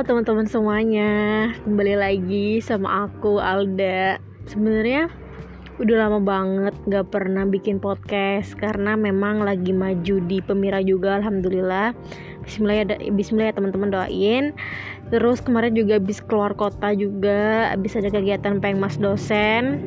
Teman-teman semuanya, kembali lagi sama aku Alda. Sebenarnya udah lama banget gak pernah bikin podcast karena memang lagi maju di Pemira juga, alhamdulillah. Bismillah ya, Bismillah ya teman-teman doain. Terus kemarin juga habis keluar kota juga, habis ada kegiatan pengmas dosen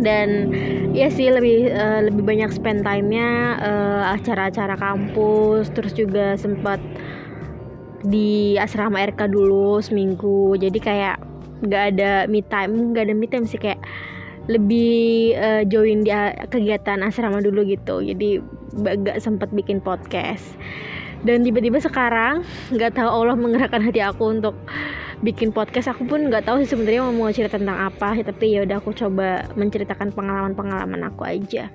dan ya sih lebih uh, lebih banyak spend time-nya uh, acara-acara kampus terus juga sempat di asrama RK dulu seminggu. Jadi kayak nggak ada me time nggak ada me time sih kayak lebih uh, join di kegiatan asrama dulu gitu. Jadi gak sempat bikin podcast. Dan tiba-tiba sekarang nggak tahu Allah menggerakkan hati aku untuk bikin podcast. Aku pun nggak tahu sih sebenarnya mau cerita tentang apa tapi ya udah aku coba menceritakan pengalaman-pengalaman aku aja.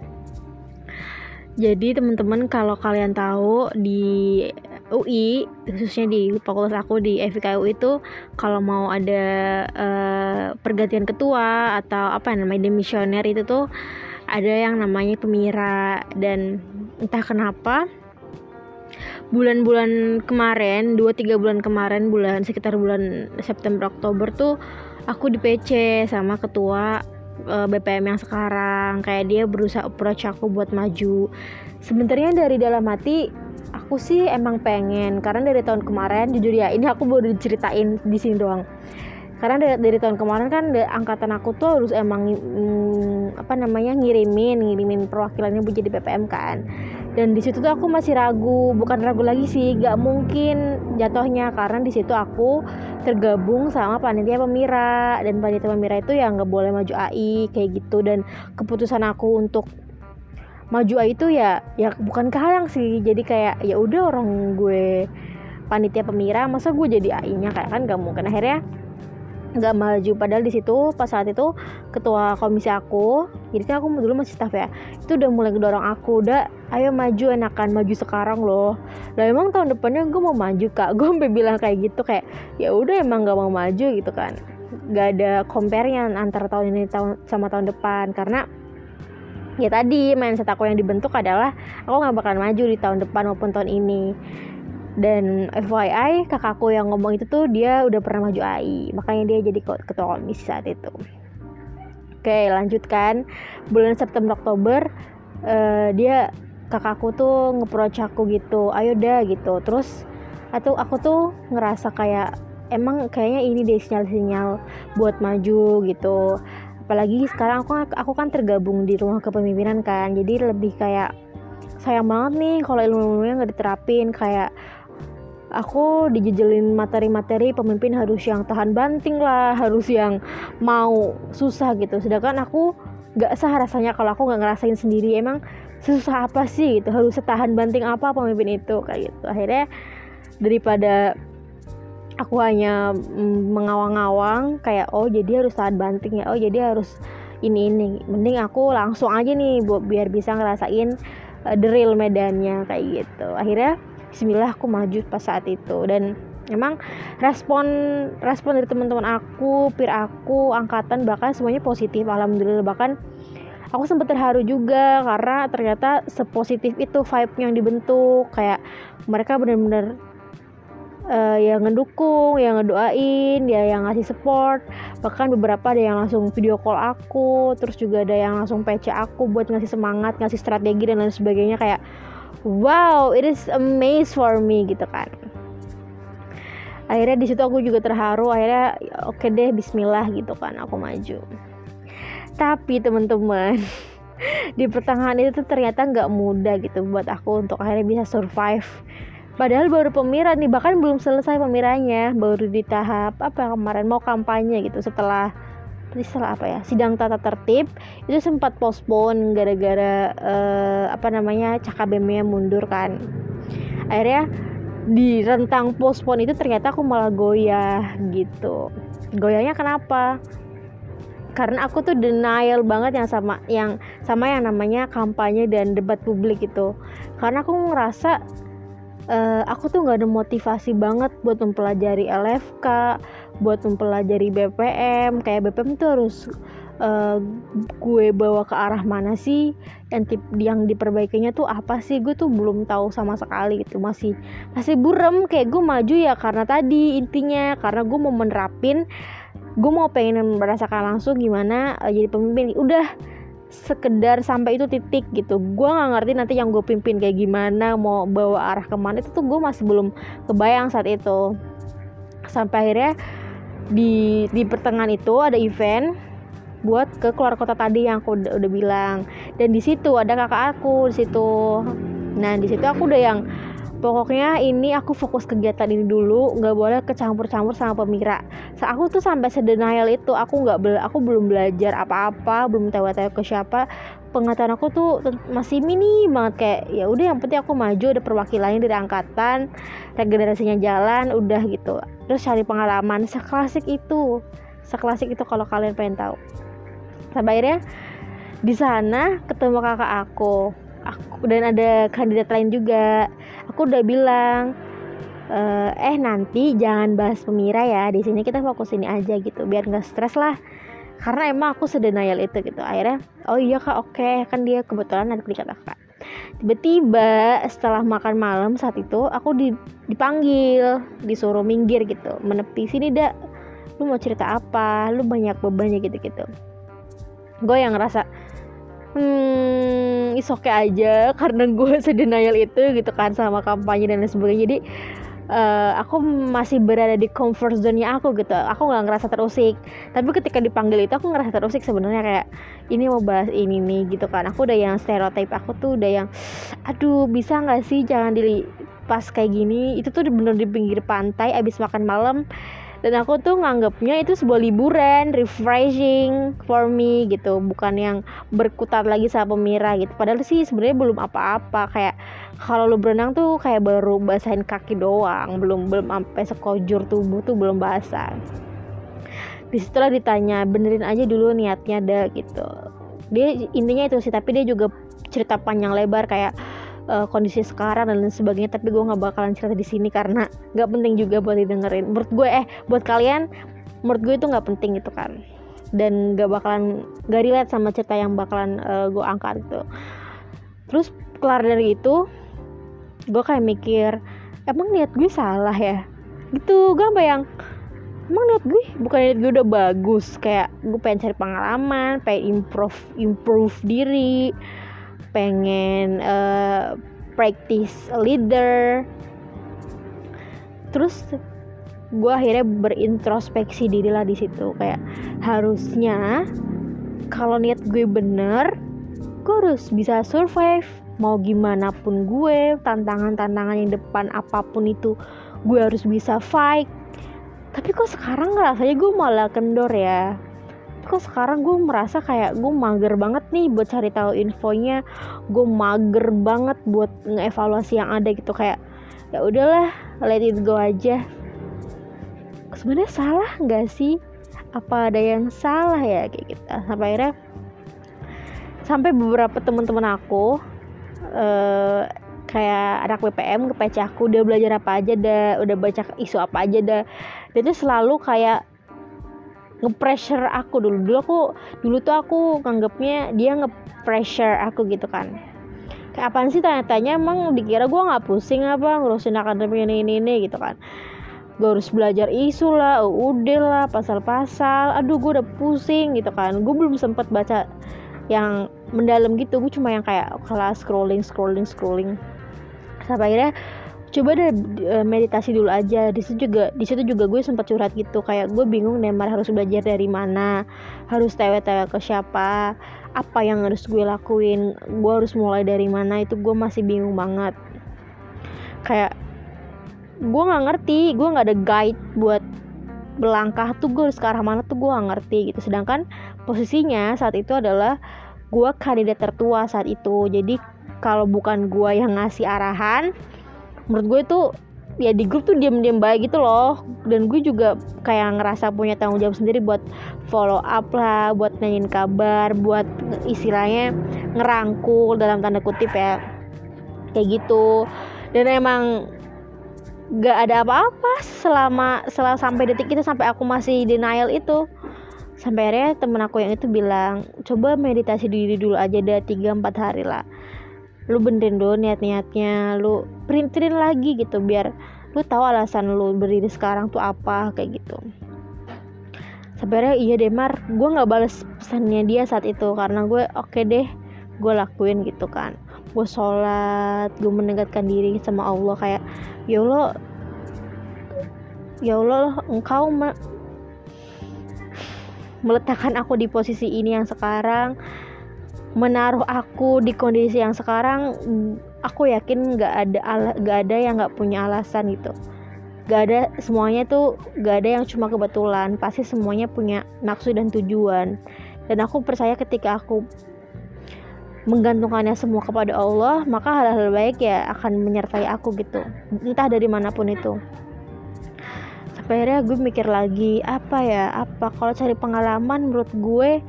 Jadi teman-teman kalau kalian tahu di UI khususnya di fakultas aku di FKU itu kalau mau ada uh, pergantian ketua atau apa namanya demisioner itu tuh ada yang namanya pemira. Dan entah kenapa bulan-bulan kemarin dua tiga bulan kemarin bulan sekitar bulan September Oktober tuh aku di PC sama ketua uh, eh, BPM yang sekarang. Kayak dia berusaha approach aku buat maju. Sebenarnya dari dalam hati aku sih emang pengen karena dari tahun kemarin jujur ya ini aku baru diceritain di sini doang. Karena dari, dari tahun kemarin kan angkatan aku tuh harus emang mm, apa namanya ngirimin ngirimin perwakilannya jadi BPM kan. Dan di situ tuh aku masih ragu bukan ragu lagi sih gak mungkin jatuhnya karena di situ aku tergabung sama panitia pemira. Dan panitia pemira itu yang nggak boleh maju AI kayak gitu. Dan keputusan aku untuk maju itu ya ya bukan kehalang sih. Jadi kayak ya udah orang gue panitia pemira masa gue jadi AI-nya kayak kan gak mungkin. Akhirnya nggak maju. Padahal di situ pas saat itu ketua komisi aku jadi kan aku dulu masih staff ya itu udah mulai ngedorong aku udah ayo maju enakan maju sekarang loh. Lah emang tahun depannya gue mau maju kak? Gue sampai bilang kayak gitu kayak ya udah emang gak mau maju gitu kan. Gak ada compare-nya antara tahun ini tahun sama tahun depan. Karena ya tadi mindset aku yang dibentuk adalah aku nggak bakalan maju di tahun depan maupun tahun ini. Dan FYI kakakku yang ngomong itu tuh dia udah pernah maju AI makanya dia jadi ketua komisi saat itu. Oke lanjutkan. Bulan September Oktober uh, dia kakakku tuh ngeproach aku gitu ayo dah gitu. Terus atau aku tuh ngerasa kayak emang kayaknya ini deh sinyal-sinyal buat maju gitu apalagi sekarang aku aku kan tergabung di rumah kepemimpinan kan. Jadi lebih kayak sayang banget nih kalau ilmu-ilmunya nggak diterapin. Kayak aku dijejelin materi-materi pemimpin harus yang tahan banting lah harus yang mau susah gitu. Sedangkan aku nggak sah rasanya kalau aku nggak ngerasain sendiri. Emang susah apa sih gitu? Harus setahan banting apa pemimpin itu? Kayak gitu. Akhirnya daripada aku hanya mm, mengawang-awang kayak oh jadi harus tahan banting ya. Oh jadi harus ini ini mending aku langsung aja nih buat biar bisa ngerasain uh, the real medannya kayak gitu. Akhirnya Bismillah aku maju pas saat itu. Dan emang respon respon dari teman-teman aku, peer aku, angkatan bahkan semuanya positif alhamdulillah. Bahkan aku sempat terharu juga karena ternyata sepositif itu vibe yang dibentuk. Kayak mereka benar-benar uh, yang ngedukung, yang ngedoain, ya yang ngasih support. Bahkan beberapa ada yang langsung video call aku, terus juga ada yang langsung PC aku buat ngasih semangat, ngasih strategi dan lain sebagainya. Kayak wow it is amazing for me gitu kan. Akhirnya di situ aku juga terharu akhirnya oke okay deh Bismillah gitu kan aku maju. Tapi teman-teman di pertengahan itu ternyata nggak mudah gitu buat aku untuk akhirnya bisa survive padahal baru pemira nih bahkan belum selesai pemiranya baru di tahap apa kemarin mau kampanye gitu setelah setelah apa ya sidang tata tertib itu sempat postpone gara-gara uh, apa namanya cakabemnya mundur kan. Akhirnya di rentang postpone itu ternyata aku malah goyah gitu. Goyahnya kenapa? Karena aku tuh denial banget yang sama yang sama yang namanya kampanye dan debat publik itu. Karena aku ngerasa uh, aku tuh nggak ada motivasi banget buat mempelajari LFK buat mempelajari BPM kayak BPM tuh harus uh, gue bawa ke arah mana sih? Yang tip yang diperbaikinya tuh apa sih? Gue tuh belum tahu sama sekali gitu. Masih masih burem. Kayak gue maju ya karena tadi intinya. Karena gue mau menerapin gue mau pengen merasakan langsung gimana uh, jadi pemimpin. Udah sekedar sampai itu titik gitu. Gue nggak ngerti nanti yang gue pimpin kayak gimana mau bawa arah ke mana. Itu tuh gue masih belum kebayang saat itu. Sampai akhirnya di di pertengahan itu ada event buat ke keluar kota tadi yang aku udah, udah bilang. Dan di situ ada kakak aku di situ. Nah di situ aku udah yang pokoknya ini aku fokus kegiatan ini dulu nggak boleh kecampur-campur sama pemira. So, aku tuh sampai sedenial itu aku nggak aku belum belajar apa-apa belum tahu-tahu ke siapa. Pengetahuan aku tuh masih mini banget kayak ya udah yang penting aku maju ada perwakilannya dari angkatan regenerasinya jalan udah gitu. Terus cari pengalaman seklasik itu seklasik itu kalau kalian pengen tahu. Sampai akhirnya di sana ketemu kakak aku aku dan ada kandidat lain juga aku udah bilang eh, eh nanti jangan bahas pemira ya di sini kita fokus ini aja gitu biar nggak stres lah. Karena emang aku sedenial itu gitu. Akhirnya oh iya kak oke kan dia kebetulan ada kata kakak tiba-tiba setelah makan malam saat itu aku dipanggil disuruh minggir gitu. Menepi sini dak. Lu mau cerita apa? Lu banyak bebannya gitu-gitu. Gue yang ngerasa hmm is okay aja karena gue sedenial itu gitu kan sama kampanye dan lain sebagainya. Jadi uh, aku masih berada di comfort zone-nya aku gitu. Aku nggak ngerasa terusik. Tapi ketika dipanggil itu aku ngerasa terusik sebenarnya kayak ini mau bahas ini nih gitu kan. Aku udah yang stereotip aku tuh udah yang aduh bisa nggak sih jangan di pas kayak gini itu tuh bener di pinggir pantai abis makan malam dan aku tuh nganggapnya itu sebuah liburan refreshing for me gitu. Bukan yang berkutat lagi sama pemira gitu. Padahal sih sebenarnya belum apa-apa. Kayak kalau lu berenang tuh kayak baru basahin kaki doang. Belum belum sampai sekojur tubuh tuh belum basah. Di situlah ditanya benerin aja dulu niatnya ada gitu. Dia intinya itu sih tapi dia juga cerita panjang lebar kayak uh, kondisi sekarang dan lain sebagainya tapi gue nggak bakalan cerita di sini karena nggak penting juga buat didengerin. Menurut gue eh buat kalian menurut gue itu nggak penting itu kan. Dan gak bakalan gak relate sama cerita yang bakalan uh, gue angkat gitu. Terus kelar dari itu gue kayak mikir emang niat gue salah ya? Gitu gue bayang emang niat gue bukan niat gue udah bagus. Kayak gue pengen cari pengalaman pengen improve improve diri pengen uh, practice leader. Terus gue akhirnya berintrospeksi diri lah di situ. Kayak harusnya kalau niat gue bener gue harus bisa survive. Mau gimana pun gue tantangan-tantangan yang depan apa pun itu gue harus bisa fight. Tapi kok sekarang rasanya gue malah kendor ya kok sekarang gue merasa kayak gue mager banget nih buat cari tahu infonya. Gue mager banget buat ngevaluasi yang ada gitu. Kayak ya udahlah let it go aja. Sebenarnya salah nggak sih? Apa ada yang salah ya kayak gitu. Sampai akhirnya sampai beberapa teman-teman aku uh, kayak anak BPM ke PC aku dia belajar apa aja dah? Udah baca isu apa aja dah? Dia tuh selalu kayak nge-pressure aku dulu. Dulu aku dulu tuh aku nganggapnya dia nge-pressure aku gitu kan. Kayak apaan sih tanya-tanya emang dikira gue nggak pusing apa ngurusin akademi ini ini ini gitu kan. Gue harus belajar isu lah UUD lah pasal-pasal. Aduh gue udah pusing gitu kan. Gue belum sempet baca yang mendalam gitu. Gue cuma yang kayak kelas scrolling scrolling scrolling. Sampai akhirnya coba deh e, meditasi dulu aja. Di situ juga di situ juga gue sempat curhat gitu. Kayak gue bingung Neymar harus belajar dari mana? Harus tewe-tewe ke siapa? Apa yang harus gue lakuin? Gue harus mulai dari mana? Itu gue masih bingung banget. Kayak gue nggak ngerti. Gue nggak ada guide buat melangkah tuh gue harus ke arah mana tuh gue gak ngerti gitu. Sedangkan posisinya saat itu adalah gue kandidat tertua saat itu. Jadi kalau bukan gue yang ngasih arahan menurut gue tuh ya di grup tuh diam-diam baik gitu loh. Dan gue juga kayak ngerasa punya tanggung jawab sendiri buat follow up lah buat nanyain kabar buat istilahnya ngerangkul dalam tanda kutip ya. Kayak gitu. Dan emang gak ada apa-apa selama selama sampai detik itu sampai aku masih denial itu. Sampai akhirnya temen aku yang itu bilang coba meditasi diri dulu aja deh 3-4 hari lah lu benerin dulu niat-niatnya lu printin lagi gitu biar lu tahu alasan lu berdiri sekarang tuh apa kayak gitu. Sebenarnya iya deh Mar. Gue nggak balas pesannya dia saat itu karena gue oke okay deh gue lakuin gitu kan. Gue sholat gue mendekatkan diri sama Allah kayak ya Allah ya Allah engkau meletakkan aku di posisi ini yang sekarang menaruh aku di kondisi yang sekarang aku yakin nggak ada nggak ada yang nggak punya alasan gitu. Nggak ada semuanya tuh nggak ada yang cuma kebetulan pasti semuanya punya maksud dan tujuan. Dan aku percaya ketika aku menggantungkannya semua kepada Allah maka hal-hal baik ya akan menyertai aku gitu. Entah dari mana pun itu. Sampai akhirnya gue mikir lagi apa ya? Apa? Kalau cari pengalaman menurut gue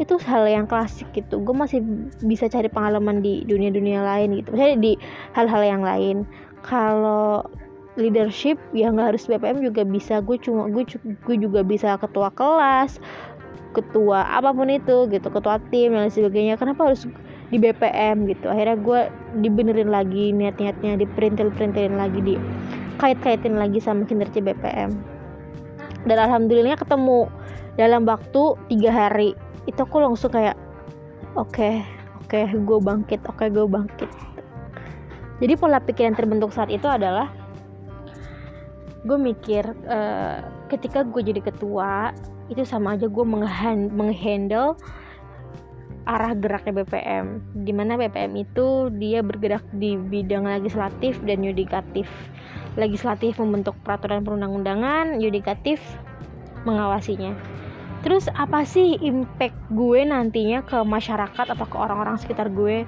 itu hal yang klasik gitu. Gue masih bisa cari pengalaman di dunia-dunia lain gitu. Misalnya di hal-hal yang lain. Kalau leadership ya nggak harus BPM juga bisa. Gue cuma gue gue juga bisa ketua kelas ketua apa pun itu gitu. Ketua tim dan sebagainya. Kenapa harus di BPM gitu? Akhirnya gue dibenerin lagi niat-niatnya diperintil perintilin lagi di kait-kaitin lagi sama kinerja BPM dan alhamdulillah ketemu dalam waktu tiga hari itu aku langsung kayak oke okay, oke okay, gue bangkit oke okay, gue bangkit. Jadi pola pikir yang terbentuk saat itu adalah gue mikir uh, ketika gue jadi ketua itu sama aja gue menghandle arah geraknya BPM di mana BPM itu dia bergerak di bidang legislatif dan yudikatif. Legislatif membentuk peraturan perundang-undangan yudikatif mengawasinya terus apa sih impact gue nantinya ke masyarakat atau ke orang-orang sekitar gue?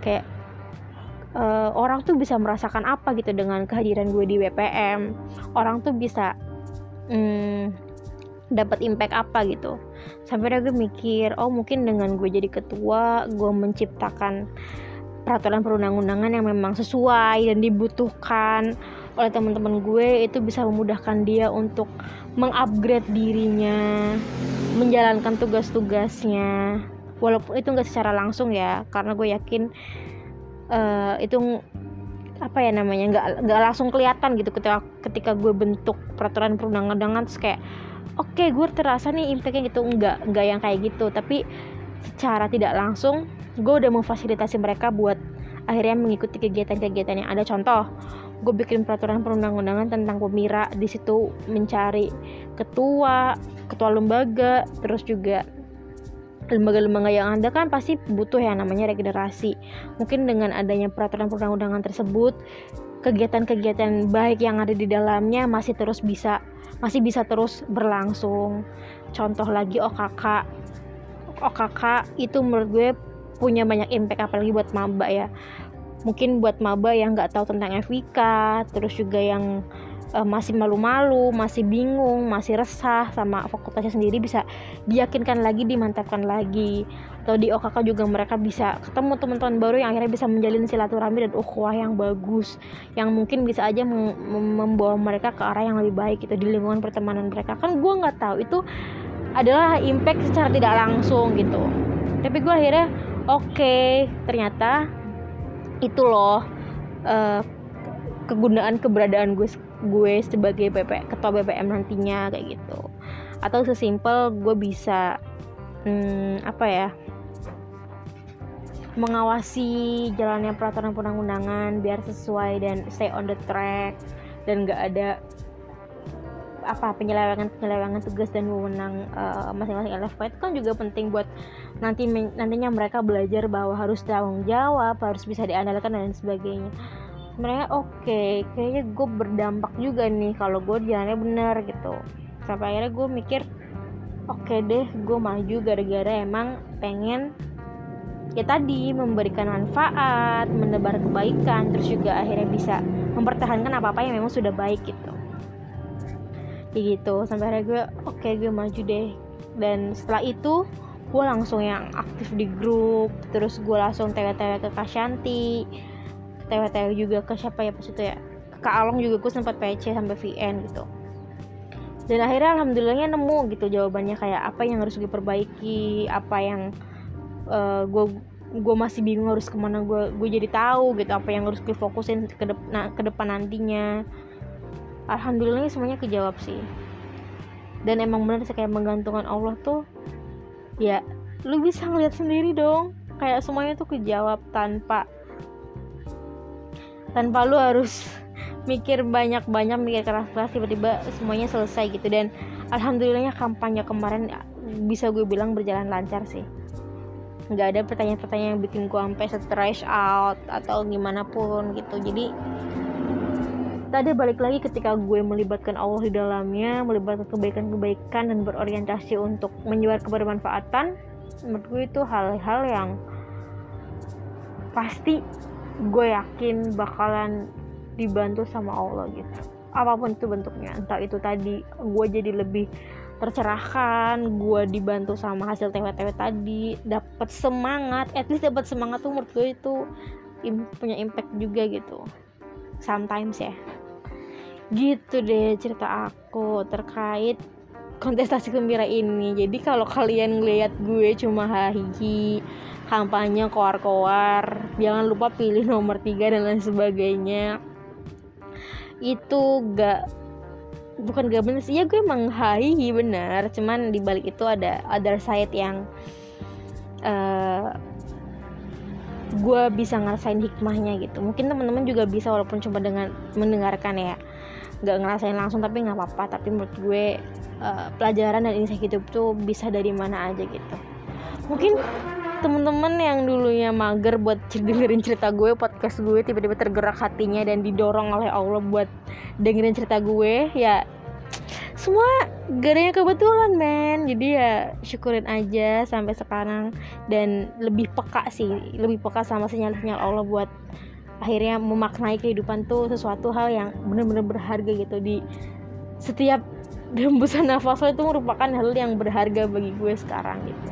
Kayak uh, orang tuh bisa merasakan apa gitu dengan kehadiran gue di BPM orang tuh bisa hmm, dapat impact apa gitu? Sampai gue mikir oh mungkin dengan gue jadi ketua gue menciptakan peraturan perundang-undangan yang memang sesuai dan dibutuhkan oleh teman-teman gue itu bisa memudahkan dia untuk mengupgrade dirinya menjalankan tugas-tugasnya. Walaupun itu nggak secara langsung ya karena gue yakin uh, itu apa ya namanya nggak nggak langsung kelihatan gitu ketika ketika gue bentuk peraturan perundang-undangan terus kayak oke okay, gue terasa nih impactnya gitu. Nggak nggak yang kayak gitu. Tapi secara tidak langsung gue udah memfasilitasi mereka buat akhirnya mengikuti kegiatan-kegiatan yang ada. Contoh gue bikin peraturan perundang-undangan tentang pemira. Di situ mencari ketua ketua lembaga terus juga lembaga-lembaga yang ada kan pasti butuh yang namanya regenerasi. Mungkin dengan adanya peraturan perundang-undangan tersebut kegiatan-kegiatan baik yang ada di dalamnya masih terus bisa masih bisa terus berlangsung. Contoh lagi OKK OKK itu menurut gue punya banyak impact apalagi buat maba ya mungkin buat maba yang nggak tahu tentang FIK terus juga yang uh, masih malu-malu masih bingung masih resah sama fakultasnya sendiri bisa diyakinkan lagi dimantapkan lagi. Atau di OKK juga mereka bisa ketemu teman-teman baru yang akhirnya bisa menjalin silaturahmi dan ukhuwah yang bagus yang mungkin bisa aja mem membawa mereka ke arah yang lebih baik itu di lingkungan pertemanan mereka. Kan gue nggak tahu itu adalah impact secara tidak langsung gitu. Tapi gue akhirnya oke okay, ternyata itu loh uh, kegunaan keberadaan gue gue sebagai BP, ketua BPM nantinya kayak gitu. Atau sesimpel gue bisa hmm, apa ya mengawasi jalannya peraturan perundang-undangan biar sesuai dan stay on the track dan gak ada apa penyelewengan penyelewengan tugas dan wewenang uh, masing-masing LFK itu kan juga penting buat nanti nantinya mereka belajar bahwa harus tanggung jawab harus bisa diandalkan dan sebagainya. Sebenarnya oke okay, kayaknya gue berdampak juga nih kalau gue jalannya benar gitu. Sampai akhirnya gue mikir oke okay deh gue maju gara-gara emang pengen ya tadi memberikan manfaat menebar kebaikan terus juga akhirnya bisa mempertahankan apa apa yang memang sudah baik gitu kayak gitu. Sampai akhirnya gue oke okay, gue maju deh. Dan setelah itu gue langsung yang aktif di grup. Terus gue langsung tewe-tewe ke Kasyanti tewe-tewe juga ke siapa ya pas itu ya? Ke Kak Along juga gue sempat PC sampai VN gitu. Dan akhirnya alhamdulillahnya nemu gitu jawabannya kayak apa yang harus diperbaiki apa yang uh, eh, gue gue masih bingung harus ke mana gue gue jadi tahu gitu apa yang harus gue fokusin ke, dep nah, ke depan nantinya alhamdulillahnya semuanya kejawab sih. Dan emang bener sih kayak menggantungkan Allah tuh ya lu bisa ngeliat sendiri dong. Kayak semuanya tuh kejawab tanpa tanpa lu harus mikir banyak-banyak mikir keras-keras tiba-tiba semuanya selesai gitu. Dan alhamdulillahnya kampanye kemarin bisa gue bilang berjalan lancar sih. Nggak ada pertanyaan-pertanyaan yang bikin gue sampai stress out atau gimana pun gitu. Jadi tadi balik lagi ketika gue melibatkan Allah di dalamnya melibatkan kebaikan-kebaikan dan berorientasi untuk menyebar kebermanfaatan menurut gue itu hal-hal yang pasti gue yakin bakalan dibantu sama Allah gitu. Apa pun itu bentuknya entah itu tadi gue jadi lebih tercerahkan gue dibantu sama hasil TW-TW tadi dapat semangat at least dapat semangat tuh menurut gue itu punya impact juga gitu. Sometimes ya gitu deh cerita aku terkait kontestasi gembira ini. Jadi kalau kalian ngeliat gue cuma hahihi kampanye koar-koar jangan lupa pilih nomor tiga dan lain sebagainya. Itu gak bukan gak bener sih. Ya gue emang hahihi bener. Cuman di balik itu ada other side yang uh, gue bisa ngerasain hikmahnya gitu. Mungkin teman-teman juga bisa walaupun cuma dengan mendengarkan ya nggak ngerasain langsung tapi nggak apa-apa. Tapi menurut gue uh, pelajaran dan insight hidup tuh bisa dari mana aja gitu. Mungkin temen-temen yang dulunya mager buat dengerin cerita gue podcast gue tiba-tiba tergerak hatinya dan didorong oleh Allah buat dengerin cerita gue ya semua garanya kebetulan men. Jadi ya syukurin aja sampai sekarang. Dan lebih peka sih lebih peka sama sinyal-sinyal Allah buat akhirnya memaknai kehidupan tuh sesuatu hal yang bener-bener berharga gitu. Di setiap hembusan nafas itu merupakan hal yang berharga bagi gue sekarang gitu.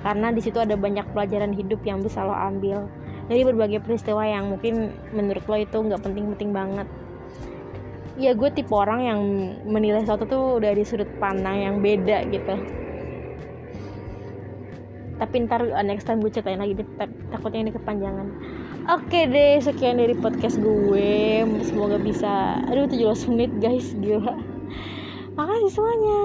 Karena di situ ada banyak pelajaran hidup yang bisa lo ambil dari berbagai peristiwa yang mungkin menurut lo itu nggak penting-penting banget. Ya gue tipe orang yang menilai sesuatu tuh dari sudut pandang yang beda gitu. Tapi ntar uh, next time gue ceritain lagi takutnya ini kepanjangan oke deh sekian dari podcast gue. Semoga bisa aduh 17 menit guys gila. Makasih semuanya